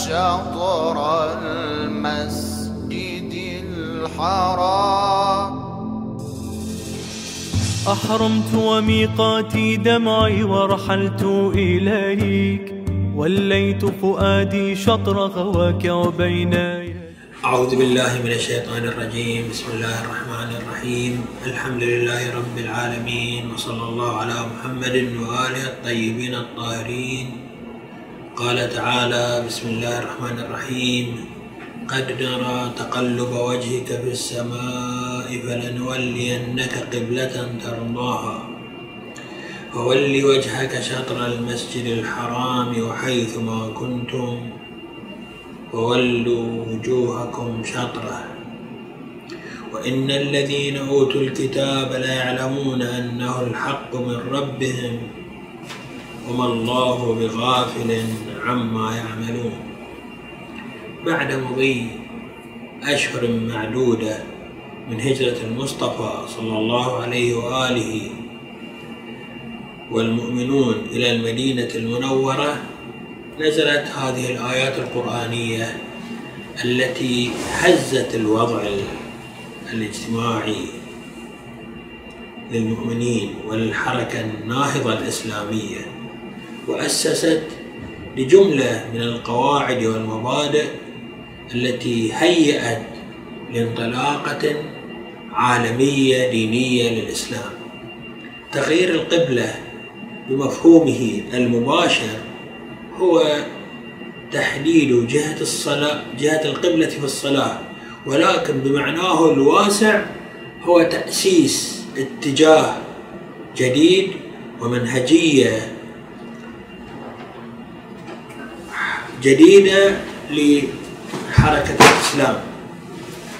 شطر المسجد الحرام. أحرمت وميقاتي دمعي ورحلت إليك وليت فؤادي شطر غواك وبين أعوذ بالله من الشيطان الرجيم. بسم الله الرحمن الرحيم. الحمد لله رب العالمين وصلى الله على محمد وآله الطيبين الطاهرين. قال تعالى بسم الله الرحمن الرحيم. قد نرى تقلب وجهك في السماء فلنولينك قبلة ترضاها. فول وجهك شطر المسجد الحرام وحيث ما كنتم. وولوا وجوهكم شطره. وإن الذين أوتوا الكتاب ليعلمون أنه الحق من ربهم. وما الله بغافل عما يعملون. بعد مضي أشهر معدودة من هجرة المصطفى صلى الله عليه وآله والمؤمنون إلى المدينة المنورة نزلت هذه الآيات القرآنية التي هزت الوضع الاجتماعي للمؤمنين وللحركة الناهضة الإسلامية. وأسست لجملة من القواعد والمبادئ التي هيأت لانطلاقة عالمية دينية للإسلام. تغيير القبلة بمفهومه المباشر هو تحديد جهة الصلاة جهة القبلة في الصلاة ولكن بمعناه الواسع هو تأسيس اتجاه جديد ومنهجية جديدة لحركة الإسلام.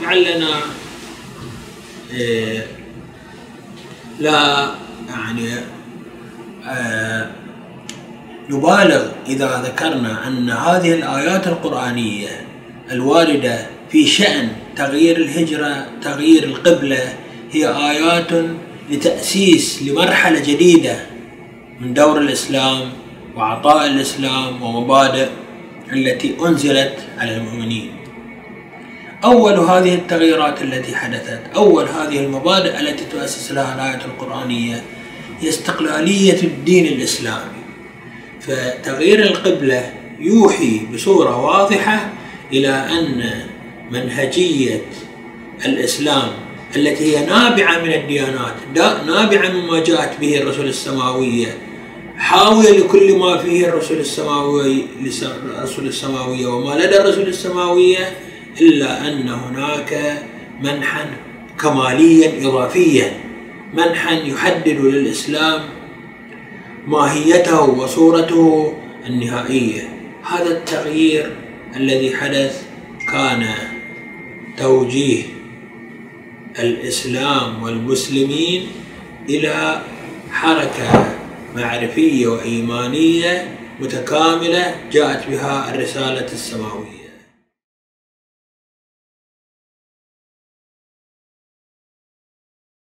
لعلنا آه، لا يعني آه، نبالغ إذا ذكرنا أن هذه الآيات القرآنية الواردة في شأن تغيير الهجرة تغيير القبلة هي آيات لتأسيس لمرحلة جديدة من دور الإسلام وعطاء الإسلام ومبادئ التي أنزلت على المؤمنين. أول هذه التغييرات التي حدثت أول هذه المبادئ التي تؤسس لها الآية القرآنية هي استقلالية الدين الإسلامي. فتغيير القبلة يوحي بصورة واضحة إلى أن منهجية الإسلام التي هي نابعة من الديانات نابعة مما جاءت به الرسل السماوية حاوية لكل ما فيه الرسل السماوي الرسل السماوية وما لدى الرسل السماوية إلا أن هناك منحا كماليا إضافيا منحا يحدد للإسلام ماهيته وصورته النهائية. هذا التغيير الذي حدث كان توجيه الإسلام والمسلمين إلى حركة معرفية وإيمانية متكاملة جاءت بها الرسالة السماوية.